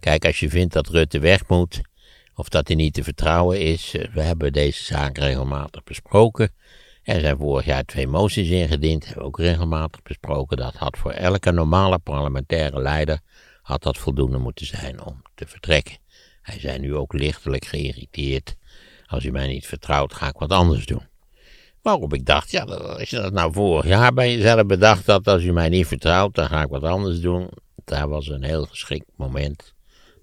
Kijk, als je vindt dat Rutte weg moet, of dat hij niet te vertrouwen is, eh, we hebben deze zaak regelmatig besproken. Er zijn vorig jaar twee moties ingediend, hebben we ook regelmatig besproken. Dat had voor elke normale parlementaire leider had dat voldoende moeten zijn om te vertrekken. Hij zei nu ook lichtelijk geïrriteerd. Als u mij niet vertrouwt, ga ik wat anders doen. Waarop ik dacht, ja, als je dat nou vorig jaar bij jezelf bedacht had, als u mij niet vertrouwt, dan ga ik wat anders doen. Daar was een heel geschikt moment.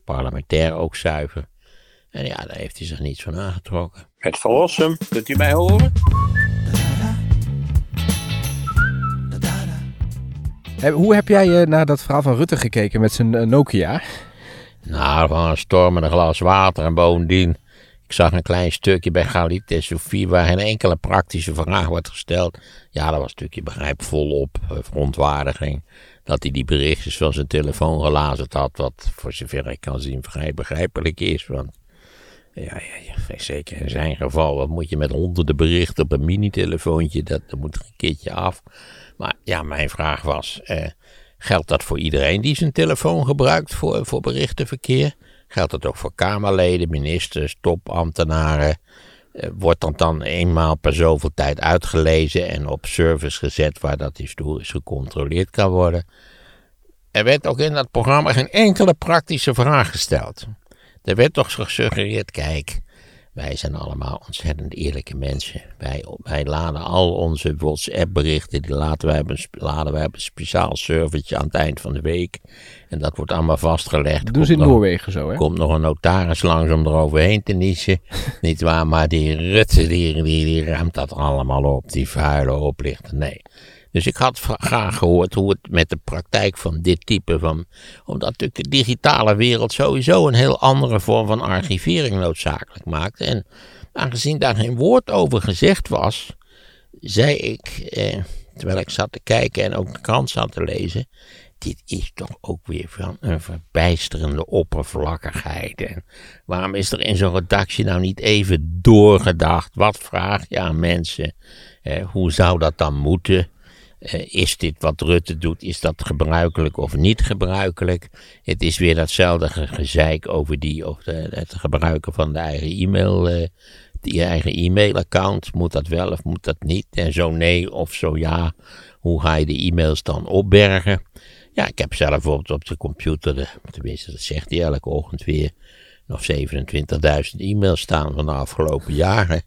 Parlementair ook zuiver. En ja, daar heeft hij zich niets van aangetrokken. Het verlossen, kunt u mij horen? Hoe heb jij uh, naar dat verhaal van Rutte gekeken met zijn uh, Nokia? Nou, van een storm en een glas water en bovendien... Ik zag een klein stukje bij Galit en Sofie waar geen enkele praktische vraag wordt gesteld. Ja, dat was een stukje begrijp volop uh, verontwaardiging. Dat hij die berichtjes van zijn telefoon gelazerd had, wat voor zover ik kan zien vrij begrijpelijk is. Want ja, ja, ja, zeker in zijn geval, wat moet je met honderden berichten op een mini-telefoontje, dat, dat moet er een keertje af. Maar ja, mijn vraag was, eh, geldt dat voor iedereen die zijn telefoon gebruikt voor, voor berichtenverkeer? Geldt dat ook voor Kamerleden, ministers, topambtenaren? Eh, wordt dat dan eenmaal per zoveel tijd uitgelezen en op service gezet waar dat historisch gecontroleerd kan worden? Er werd ook in dat programma geen enkele praktische vraag gesteld. Er werd toch gesuggereerd, kijk, wij zijn allemaal ontzettend eerlijke mensen. Wij, wij laden al onze WhatsApp-berichten, die laten wij, laden wij op een speciaal servertje aan het eind van de week. En dat wordt allemaal vastgelegd. Dat doen ze in Noorwegen zo, hè? komt nog een notaris langs om eroverheen te niezen. Niet waar, maar die Rutte, die, die, die ruimt dat allemaal op. Die vuile oplichter. Nee. Dus ik had graag gehoord hoe het met de praktijk van dit type van. Omdat natuurlijk de digitale wereld sowieso een heel andere vorm van archivering noodzakelijk maakt. En aangezien daar geen woord over gezegd was, zei ik, eh, terwijl ik zat te kijken en ook de krant zat te lezen. Dit is toch ook weer van een verbijsterende oppervlakkigheid. En waarom is er in zo'n redactie nou niet even doorgedacht? Wat vraag je aan mensen? Eh, hoe zou dat dan moeten? Uh, is dit wat Rutte doet, is dat gebruikelijk of niet gebruikelijk? Het is weer datzelfde gezeik over, die, de, het gebruiken van de eigen e-mail, uh, die eigen e-mailaccount. Moet dat wel of moet dat niet? En zo nee of zo ja, hoe ga je de e-mails dan opbergen? Ja, ik heb zelf bijvoorbeeld op de computer, de, tenminste dat zegt hij elke ochtend weer, nog 27.000 e-mails staan van de afgelopen jaren.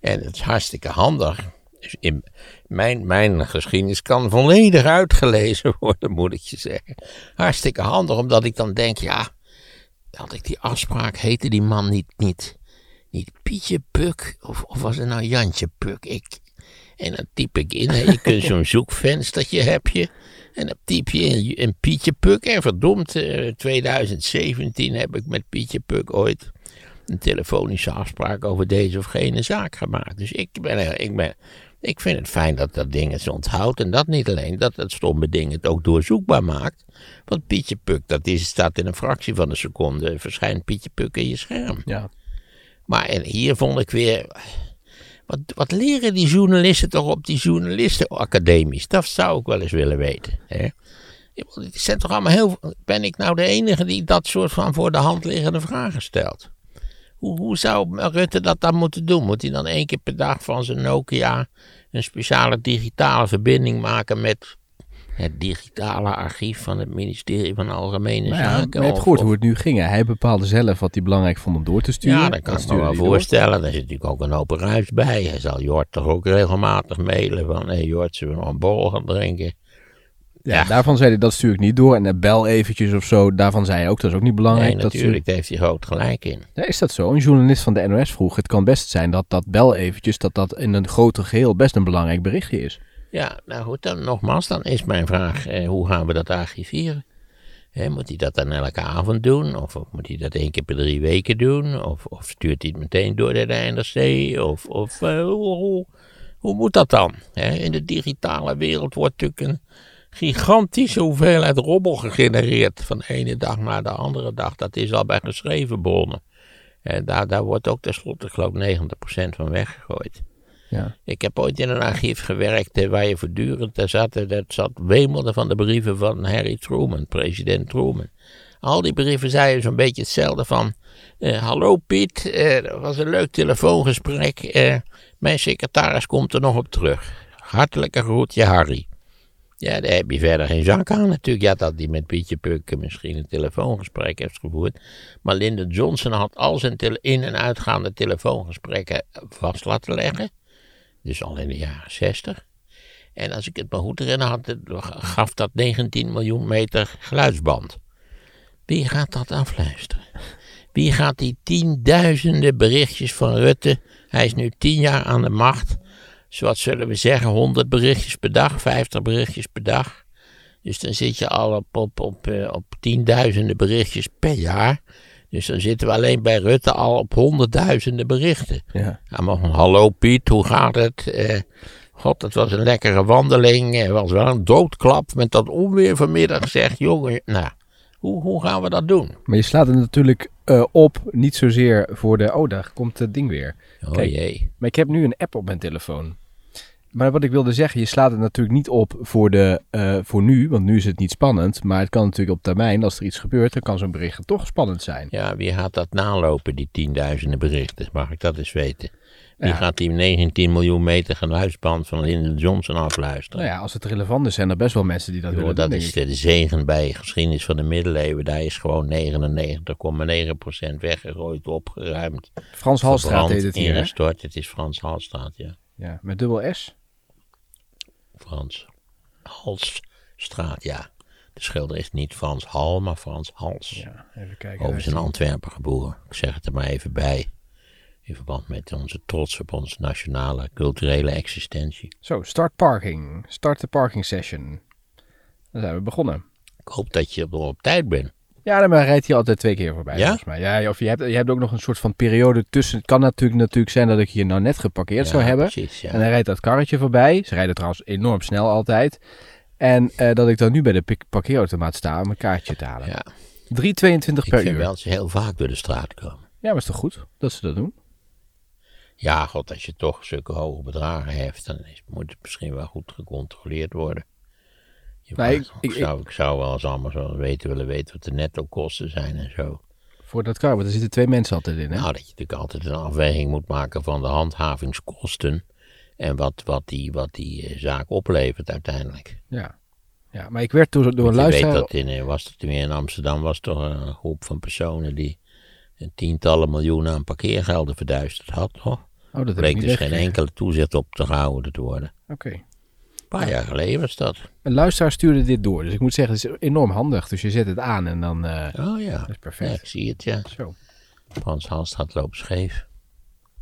En het is hartstikke handig. Dus in mijn, mijn geschiedenis kan volledig uitgelezen worden, moet ik je zeggen. Hartstikke handig, omdat ik dan denk, ja, had ik die afspraak, heette die man niet, niet, niet Pietje Puk, of, of was het nou Jantje Puk? Ik, en dan typ ik in, je kunt zo'n zoekvenstertje heb je, en dan typ je in, in Pietje Puk, en verdomd, 2017 eh, heb ik met Pietje Puk ooit een telefonische afspraak over deze of gene zaak gemaakt. Dus ik ben, ik ben ik vind het fijn dat dat ding het onthoudt. En dat niet alleen, dat het stomme ding het ook doorzoekbaar maakt. Want Pietje Puk, dat is, staat in een fractie van een seconde, verschijnt Pietje Puk in je scherm. Ja. Maar en hier vond ik weer. Wat, wat leren die journalisten toch op die journalistenacademies? Dat zou ik wel eens willen weten. Hè? zijn toch allemaal heel. Ben ik nou de enige die dat soort van voor de hand liggende vragen stelt? Hoe, hoe zou Rutte dat dan moeten doen? Moet hij dan één keer per dag van zijn Nokia een speciale digitale verbinding maken met het digitale archief van het ministerie van Algemene nou ja, Zaken. Je hebt gehoord hoe het nu ging. Hij bepaalde zelf wat hij belangrijk vond om door te sturen. Ja, dat kan ik me wel voorstellen. Er zit natuurlijk ook een hoop ruis bij. Hij zal Jort toch ook regelmatig mailen van... hé hey Jort, zullen we nog een borrel gaan drinken? Ja, daarvan zei hij dat stuur ik niet door. En bel eventjes of zo, daarvan zei hij ook dat is ook niet belangrijk. Nee, natuurlijk, daar heeft hij groot gelijk in. Ja, is dat zo? Een journalist van de NOS vroeg, het kan best zijn dat dat bel eventjes, dat dat in een groter geheel best een belangrijk berichtje is. Ja, nou goed, dan nogmaals, dan is mijn vraag, eh, hoe gaan we dat archiveren? moet hij dat dan elke avond doen? Of, of, moet hij dat één keer per drie weken doen? Of, of stuurt hij het meteen door naar de NRC? Of, of uh, hoe, hoe, hoe, moet dat dan? in de digitale wereld wordt natuurlijk een gigantische hoeveelheid robbel gegenereerd van de ene dag naar de andere dag. Dat is al bij geschreven bronnen. En daar, daar wordt ook tenslotte, geloof ik, 90% van weggegooid. Ja. Ik heb ooit in een archief gewerkt eh, waar je voortdurend, daar zat, dat zat wemelde van de brieven van Harry Truman, president Truman. Al die brieven zeiden zo'n beetje hetzelfde van... eh, hallo Piet, eh, dat was een leuk telefoongesprek. eh, mijn secretaris komt er nog op terug. Hartelijke groetje Harry. Ja, daar heb je verder geen zak aan natuurlijk. Ja, dat hij met Pietje Puk misschien een telefoongesprek heeft gevoerd. Maar Lyndon Johnson had al zijn in- en uitgaande telefoongesprekken vast laten leggen. Dus al in de jaren 60. En als ik het me goed herinner, had gaf dat 19 miljoen meter geluidsband. Wie gaat dat afluisteren? Wie gaat die tienduizenden berichtjes van Rutte? Hij is nu tien jaar aan de macht. Zoals zullen we zeggen, 100 berichtjes per dag, 50 berichtjes per dag. Dus dan zit je al op, op, op, eh, op tienduizenden berichtjes per jaar. Dus dan zitten we alleen bij Rutte al op honderdduizenden berichten. Ja. Maar hallo Piet, hoe gaat het? Eh, God, het was een lekkere wandeling. Het was wel een doodklap met dat onweer vanmiddag. Zegt jongen, nou, hoe, hoe gaan we dat doen? Maar je slaat het natuurlijk eh, op, niet zozeer voor de... Oh, daar komt het ding weer. Oh Kijk. jee. Maar ik heb nu een app op mijn telefoon. Maar wat ik wilde zeggen, je slaat het natuurlijk niet op voor, de, eh, voor nu, want nu is het niet spannend. Maar het kan natuurlijk op termijn, als er iets gebeurt, dan kan zo'n bericht toch spannend zijn. Ja, wie gaat dat nalopen, die tienduizenden berichten? Mag ik dat eens weten? Wie Ja. gaat die 19 miljoen meter geluidsband van Lyndon Johnson afluisteren? Nou ja, als het relevant is, zijn er best wel mensen die dat willen dat is de zegen bij geschiedenis van de middeleeuwen. Daar is gewoon 99,9% weggegooid, opgeruimd. Frans Halstraat heet het hier, hè? ingestort. Het is Frans Halstraat, ja. Ja, met dubbel S. Frans Halsstraat, ja. De schilder is niet Frans Hal, maar Frans Hals. Ja, even kijken. Overigens een Antwerpen geboren. Ik zeg het er maar even bij. In verband met onze trots op onze nationale culturele existentie. Zo, start parking. Start de parking session. Dan zijn we begonnen. Ik hoop dat je er op tijd bent. Ja, dan rijdt hij altijd twee keer voorbij, Ja? volgens mij. Ja, of je hebt, je hebt ook nog een soort van periode tussen. Het kan natuurlijk, natuurlijk zijn dat ik hier nou net geparkeerd zou hebben. Precies, ja. En dan rijdt dat karretje voorbij. Ze rijden trouwens enorm snel altijd. En eh, dat ik dan nu bij de parkeerautomaat sta om een kaartje te halen. ja. 3,22 Ik per vind uur. wel dat ze heel vaak door de straat komen. Ja, maar is toch goed dat ze dat doen? Ja, god, als je toch zulke hoge bedragen heeft, dan is, moet het misschien wel goed gecontroleerd worden. Mag- ik- ik, zou, ik zou wel eens allemaal zo weten willen weten wat de netto kosten zijn en zo. Voor dat kar, want er zitten twee mensen altijd in, hè? Nou, dat je natuurlijk altijd een afweging moet maken van de handhavingskosten en wat, wat die, wat die eh, zaak oplevert uiteindelijk. Ja. ja, maar ik werd door, door een je weet luisteraar... dat in, eh, was het weer in Amsterdam was toch een groep van personen die een tientallen miljoenen aan parkeergelden verduisterd had, toch? Oh, dat bleek dus geen enkele toezicht op te gehouden te worden. Oké. Een paar jaar geleden was dat. Een luisteraar stuurde dit door. Dus ik moet zeggen, het is enorm handig. Dus je zet het aan en dan... eh Oh ja. dat is ja, perfect. ik zie het, ja. Zo. Frans Halstraat loopt scheef.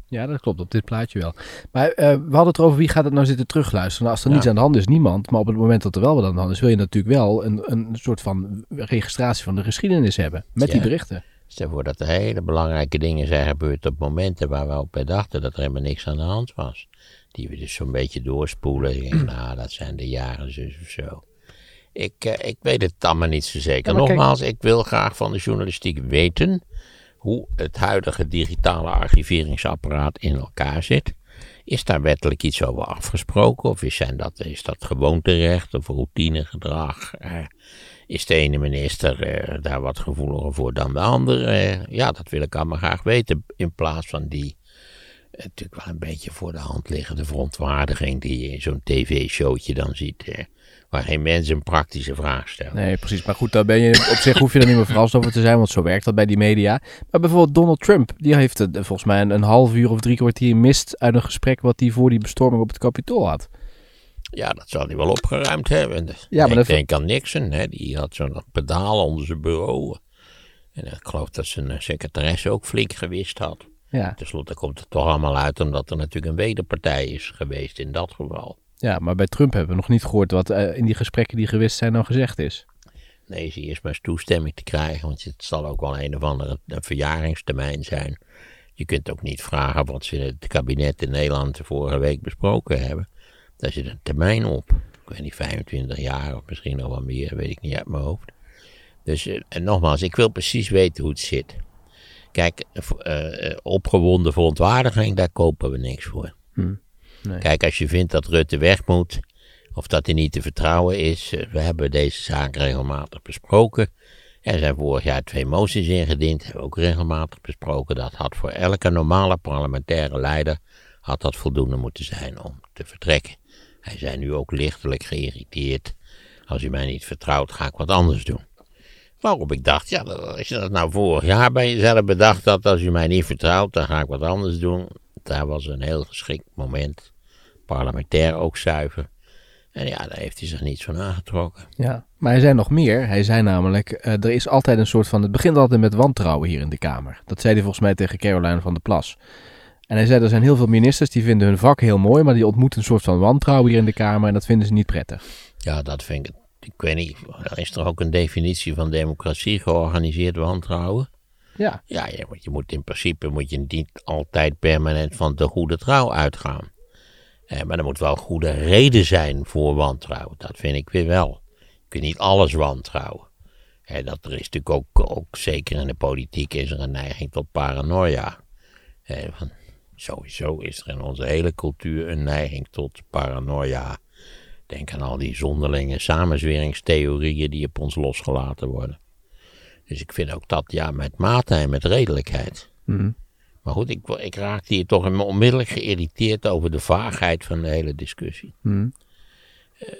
Ja, dat klopt. Op dit plaatje wel. Maar eh, we hadden het erover wie gaat het nou zitten terugluisteren. Nou, als er Ja. niets aan de hand is, niemand. Maar op het moment dat er wel wat aan de hand is, wil je natuurlijk wel een, een soort van registratie van de geschiedenis hebben. Met die Ja. berichten. Stel voor dat er hele belangrijke dingen zijn gebeurd op momenten waar we ook bij dachten dat er helemaal niks aan de hand was. Die we dus zo'n beetje doorspoelen. Nou, dat zijn de jaren zus of zo. Ik, eh, ik weet het allemaal niet zo zeker. Ja, maar kijk- Nogmaals, ik wil graag van de journalistiek weten hoe het huidige digitale archiveringsapparaat in elkaar zit. Is daar wettelijk iets over afgesproken? Of is, zijn dat, is dat gewoonterecht of routinegedrag? Eh, is de ene minister eh, daar wat gevoeliger voor dan de andere? Eh, ja, dat wil ik allemaal graag weten. In plaats van die eh, natuurlijk wel een beetje voor de hand liggende verontwaardiging die je in zo'n tv-showtje dan ziet. waar geen mens een praktische vraag stelt. Nee, precies. Maar goed, daar ben je, op zich hoef je er niet meer verrast over te zijn, want zo werkt dat bij die media. Maar bijvoorbeeld Donald Trump, die heeft volgens mij een, een half uur of drie kwartier mist uit een gesprek wat hij voor die bestorming op het Capitool had. Ja, dat zal hij wel opgeruimd hebben. Ja, maar ik denk aan Nixon, hè, die had zo'n pedaal onder zijn bureau. En ik geloof dat zijn eh, secretaresse ook flink gewist had. Ja, Ten slotte komt het toch allemaal uit omdat er natuurlijk een wederpartij is geweest in dat geval. ja, maar bij Trump hebben we nog niet gehoord wat eh, in die gesprekken die gewist zijn nou gezegd is. Nee, ze eerst maar eens toestemming te krijgen, want het zal ook wel een of andere een verjaringstermijn zijn. Je kunt ook niet vragen wat ze in het kabinet in Nederland vorige week besproken hebben. Daar zit een termijn op. Ik weet niet, 25 jaar of misschien nog wel meer, weet ik niet uit mijn hoofd. Dus eh, en nogmaals, ik wil precies weten hoe het zit. Kijk, eh, opgewonden verontwaardiging, daar kopen we niks voor. Nee. Kijk, als je vindt dat Rutte weg moet, of dat hij niet te vertrouwen is, we hebben deze zaak regelmatig besproken. Er zijn vorig jaar twee moties ingediend, hebben we ook regelmatig besproken. Dat had voor elke normale parlementaire leider had dat voldoende moeten zijn om te vertrekken. Hij zei nu ook lichtelijk geïrriteerd. Als u mij niet vertrouwt, ga ik wat anders doen. Waarop ik dacht, ja, als je dat nou vorig jaar bij jezelf bedacht had, als u mij niet vertrouwt, dan ga ik wat anders doen. Daar was een heel geschikt moment. Parlementair ook zuiver. En ja, daar heeft hij zich niets van aangetrokken. Ja, maar hij zei nog meer. Hij zei namelijk, uh, er is altijd een soort van, het begint altijd met wantrouwen hier in de Kamer. Dat zei hij volgens mij tegen Caroline van der Plas. En hij zei, er zijn heel veel ministers die vinden hun vak heel mooi, maar die ontmoeten een soort van wantrouwen hier in de Kamer en dat vinden ze niet prettig. Ja, dat vind ik, ik weet niet, is er ook een definitie van democratie, georganiseerd wantrouwen? Ja. Ja, je, je moet in principe moet je niet altijd permanent van de goede trouw uitgaan. Eh, maar er moet wel goede reden zijn voor wantrouwen. Dat vind ik weer wel. Je kunt niet alles wantrouwen. Eh, dat er is natuurlijk ook, ook, zeker in de politiek, is er een neiging tot paranoia. Eh, van, sowieso is er in onze hele cultuur een neiging tot paranoia. Denk aan al die zonderlinge samenzweringstheorieën die op ons losgelaten worden. Dus ik vind ook dat ja, met mate en met redelijkheid. Mm. Maar goed, ik, ik raakte hier toch onmiddellijk geïrriteerd over de vaagheid van de hele discussie. Mm.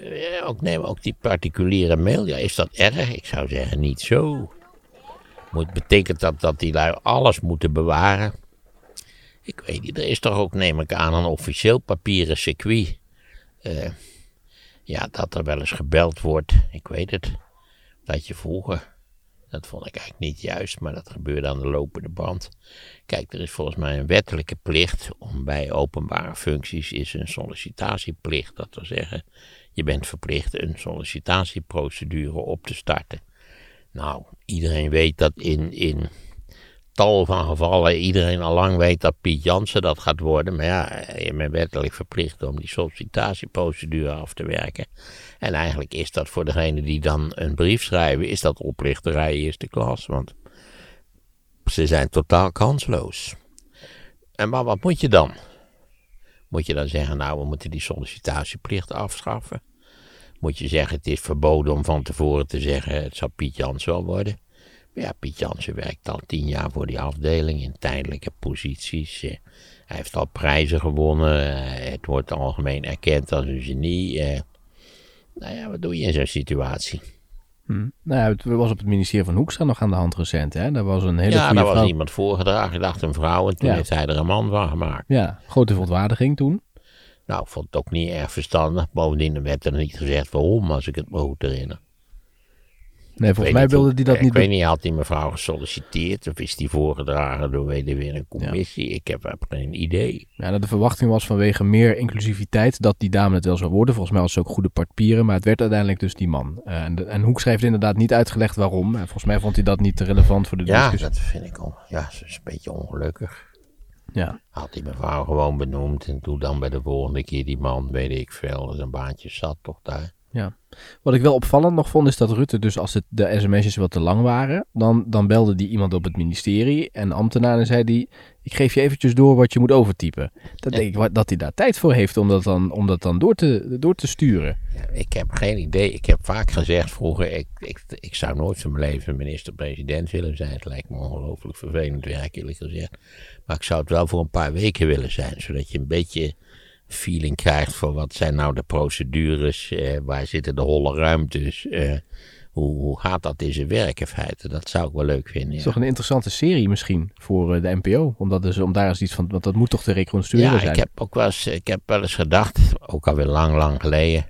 Uh, ook, neem ook die particuliere mail. Ja, is dat erg? Ik zou zeggen, niet zo. Moet, betekent dat dat die lui alles moeten bewaren? Ik weet niet, er is toch ook, neem ik aan, een officieel papieren circuit. Uh, ja, dat er wel eens gebeld wordt. Ik weet het. Dat je vroeger dat vond ik eigenlijk niet juist, maar dat gebeurde aan de lopende band. Kijk, er is volgens mij een wettelijke plicht om bij openbare functies is een sollicitatieplicht. Dat wil zeggen, je bent verplicht een sollicitatieprocedure op te starten. Nou, iedereen weet dat in, in tal van gevallen iedereen al lang weet dat Piet Jansen dat gaat worden. Maar ja, je bent wettelijk verplicht om die sollicitatieprocedure af te werken. En eigenlijk is dat voor degene die dan een brief schrijven, is dat oplichterij eerste klas. Want ze zijn totaal kansloos. En maar wat moet je dan? Moet je dan zeggen, nou, we moeten die sollicitatieplicht afschaffen? Moet je zeggen, het is verboden om van tevoren te zeggen, het zal Piet Jans wel worden? Ja, Piet Jansen werkt al tien jaar voor die afdeling in tijdelijke posities. Eh, hij heeft al prijzen gewonnen. Eh, het wordt algemeen erkend als een genie. Eh. Nou ja, wat doe je in zo'n situatie? Hm. Nou ja, het was op het ministerie van Hoekstra nog aan de hand recent. Hè? Daar was een hele ja, daar was iemand voorgedragen. Ik dacht een vrouw en toen Ja. heeft hij er een man van gemaakt. Ja, grote verontwaardiging toen. Nou, ik vond het ook niet erg verstandig. Bovendien werd er niet gezegd waarom, als ik het me goed herinner. Nee, Ik volgens weet mij wilde die dat ik niet weet doen. niet, had die mevrouw gesolliciteerd of is die voorgedragen door weet ik weer een commissie? Ik heb, heb geen idee. Ja, dat de verwachting was vanwege meer inclusiviteit dat die dame het wel zou worden. Volgens mij was ze ook goede papieren, maar het werd uiteindelijk dus die man. Eh, en, de, en Hoekstra heeft inderdaad niet uitgelegd waarom. En volgens mij vond hij dat niet relevant voor de Ja, discussie. dat vind ik al. Ja, ze is een beetje ongelukkig. Ja. Had die mevrouw gewoon benoemd en doe dan bij de volgende keer die man, weet ik veel, dat een baantje zat toch daar. Wat ik wel opvallend nog vond, is dat Rutte dus als het, de sms'jes wat te lang waren, dan, dan belde die iemand op het ministerie en de ambtenaar en zei die, ik geef je eventjes door wat je moet overtypen. Dan Ja. denk ik dat hij daar tijd voor heeft om dat dan, om dat dan door, te, door te sturen. Ja, ik heb geen idee. Ik heb vaak gezegd vroeger, ik, ik, ik zou nooit van mijn leven minister-president willen zijn. Het lijkt me ongelooflijk vervelend werk, eerlijk gezegd. Maar ik zou het wel voor een paar weken willen zijn, zodat je een beetje feeling krijgt voor wat zijn nou de procedures, eh, waar zitten de holle ruimtes, eh, hoe, hoe gaat dat in zijn werk in feite. Dat zou ik wel leuk vinden. Het is Ja. toch een interessante serie misschien voor eh, de NPO, om, dat dus, om daar eens iets van, want dat moet toch te reconstrueren Ja, zijn. ik heb ook wel eens, ik heb wel eens gedacht, ook alweer lang, lang geleden.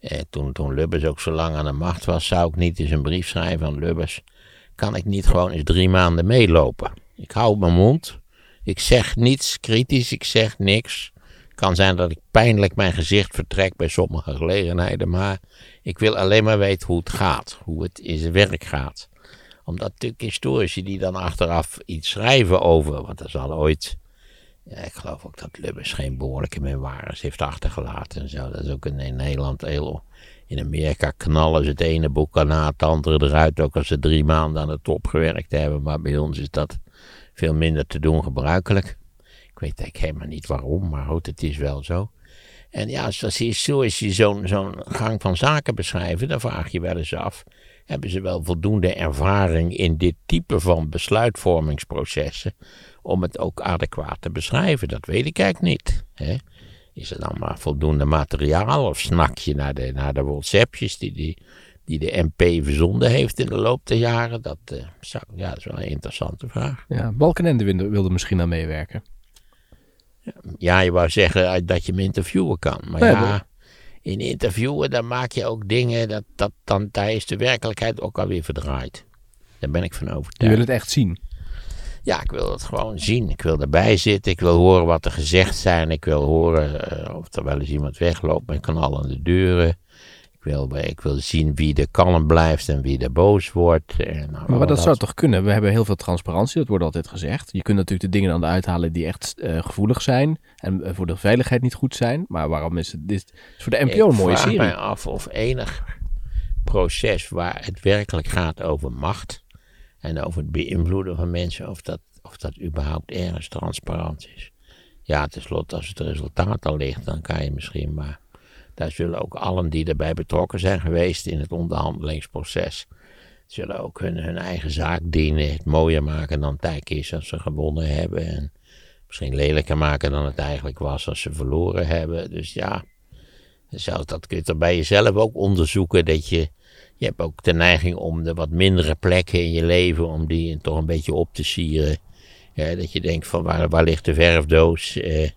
Eh, toen, toen Lubbers ook zo lang aan de macht was, zou ik niet eens een brief schrijven aan Lubbers. Kan ik niet gewoon eens drie maanden meelopen? Ik hou mijn mond. Ik zeg niets kritisch, ik zeg niks. Kan zijn dat ik pijnlijk mijn gezicht vertrek bij sommige gelegenheden, maar ik wil alleen maar weten hoe het gaat, hoe het in zijn werk gaat. Omdat natuurlijk historici die dan achteraf iets schrijven over, want er zal ooit ik geloof ook dat Lubbers geen behoorlijke memoires heeft achtergelaten en zo. Dat is ook in, in Nederland heel... In Amerika knallen ze het ene boek na het andere eruit, ook als ze drie maanden aan de top gewerkt hebben. Maar bij ons is dat veel minder te doen gebruikelijk. Ik weet eigenlijk helemaal niet waarom, maar goed, het is wel zo. En ja, als als historici zo'n zo'n gang van zaken beschrijven, dan vraag je wel eens af. hebben ze wel voldoende ervaring in dit type van besluitvormingsprocessen om het ook adequaat te beschrijven? Dat weet ik eigenlijk niet. Hè? Is er dan maar voldoende materiaal of snak je naar de, naar de WhatsAppjes die, die, die de MP verzonden heeft in de loop der jaren? Dat, uh, zou, ja, dat is wel een interessante vraag. Ja, Balkenende wilde, wilde misschien aan meewerken. Ja, je wou zeggen dat je hem interviewen kan. Maar nee, ja, in interviewen dan maak je ook dingen, dat, dat, dan, daar is de werkelijkheid ook alweer verdraaid. Daar ben ik van overtuigd. Je wil het echt zien? Ja, ik wil het gewoon zien. Ik wil erbij zitten. Ik wil horen wat er gezegd zijn. Ik wil horen uh, of er wel eens iemand wegloopt met knallende deuren. Ik wil, ik wil zien wie er kalm blijft en wie er boos wordt. En, nou, maar, dat, zou toch kunnen? We hebben heel veel transparantie, dat wordt altijd gezegd. Je kunt natuurlijk de dingen dan uithalen die echt uh, gevoelig zijn en uh, voor de veiligheid niet goed zijn. Maar waarom is het dit is voor de NPO een mooie serie? Ik vraag mij af of enig proces waar het werkelijk gaat over macht en over het beïnvloeden van mensen, of dat, of dat überhaupt ergens transparant is. Ja, tenslotte, als het resultaat al ligt, dan kan je misschien, maar daar zullen ook allen die erbij betrokken zijn geweest in het onderhandelingsproces, zullen ook hun, hun eigen zaak dienen, het mooier maken dan het is als ze gewonnen hebben. En misschien lelijker maken dan het eigenlijk was als ze verloren hebben. Dus ja, zelfs dat kun je er bij jezelf ook onderzoeken, dat je je hebt ook de neiging om de wat mindere plekken in je leven, om die toch een beetje op te sieren. Ja, dat je denkt van waar, waar ligt de verfdoos? Eh,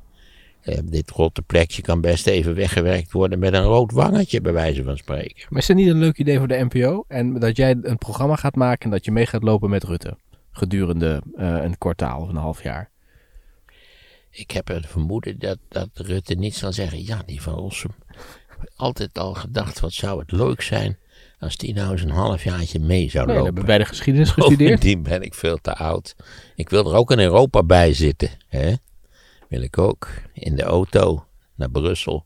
dit rotte plekje kan best even weggewerkt worden met een rood wangetje, bij wijze van spreken. Maar is dat niet een leuk idee voor de NPO? En dat jij een programma gaat maken en dat je mee gaat lopen met Rutte gedurende uh, een kwartaal of een half jaar? Ik heb het vermoeden dat, dat Rutte niet zal zeggen: ja, die van Rossum. Altijd al gedacht, wat zou het leuk zijn als die nou eens een halfjaartje mee zou lopen. We hebben bij de geschiedenis gestudeerd. die ben ik veel te oud. Ik wil er ook in Europa bij zitten. Hè? Wil ik ook. In de auto naar Brussel.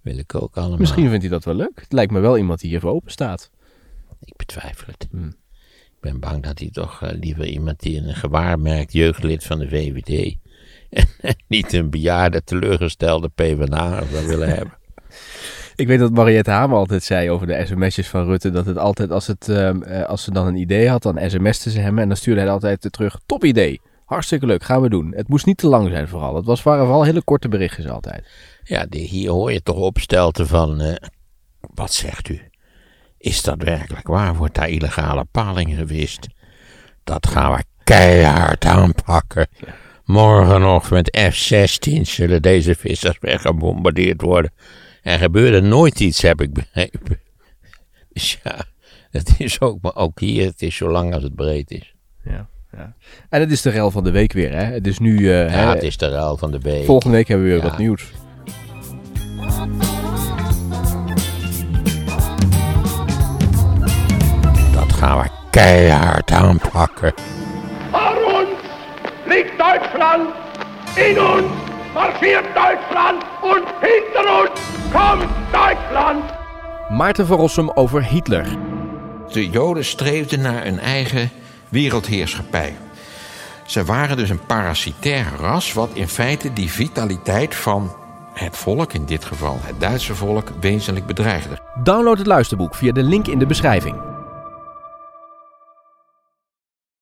Wil ik ook allemaal. Misschien vindt hij dat wel leuk. Het lijkt me wel iemand die even open staat. Ik betwijfel het. Hmm. Ik ben bang dat hij toch uh, liever iemand die een gewaarmerkt jeugdlid van de VVD. en niet een bejaarde teleurgestelde PvdA zou willen hebben. Ik weet dat Mariette Hamer altijd zei over de sms'jes van Rutte. Dat het altijd, als, het, ehm, eh, als ze dan een idee had, dan sms'te ze hem. En dan stuurde hij altijd terug, top idee. Hartstikke leuk, gaan we doen. Het moest niet te lang zijn vooral. Het was, waren vooral hele korte berichtjes altijd. Ja, die, hier hoor je toch opstelten van, uh, wat zegt u? Is dat werkelijk waar? Wordt daar illegale paling gewist? Dat gaan we keihard aanpakken. Morgen nog met F-16 zullen deze vissers weer gebombardeerd worden. Er gebeurde nooit iets, heb ik begrepen. Dus ja, het is ook, maar ook hier, het is zo lang als het breed is. Ja, ja. En het is de rel van de week weer, hè? Het is nu... Uh, ja, hè, het is de rel van de week. Volgende week hebben we weer wat nieuws. Dat gaan we keihard aanpakken. Voor ons ligt Duitsland in ons marschiert Duitsland en hinter ons komt Duitsland. Maarten van Rossum over Hitler. De Joden streefden naar een eigen wereldheerschappij. Ze waren dus een parasitair ras, wat in feite die vitaliteit van het volk, in dit geval het Duitse volk, wezenlijk bedreigde. Download het luisterboek via de link in de beschrijving.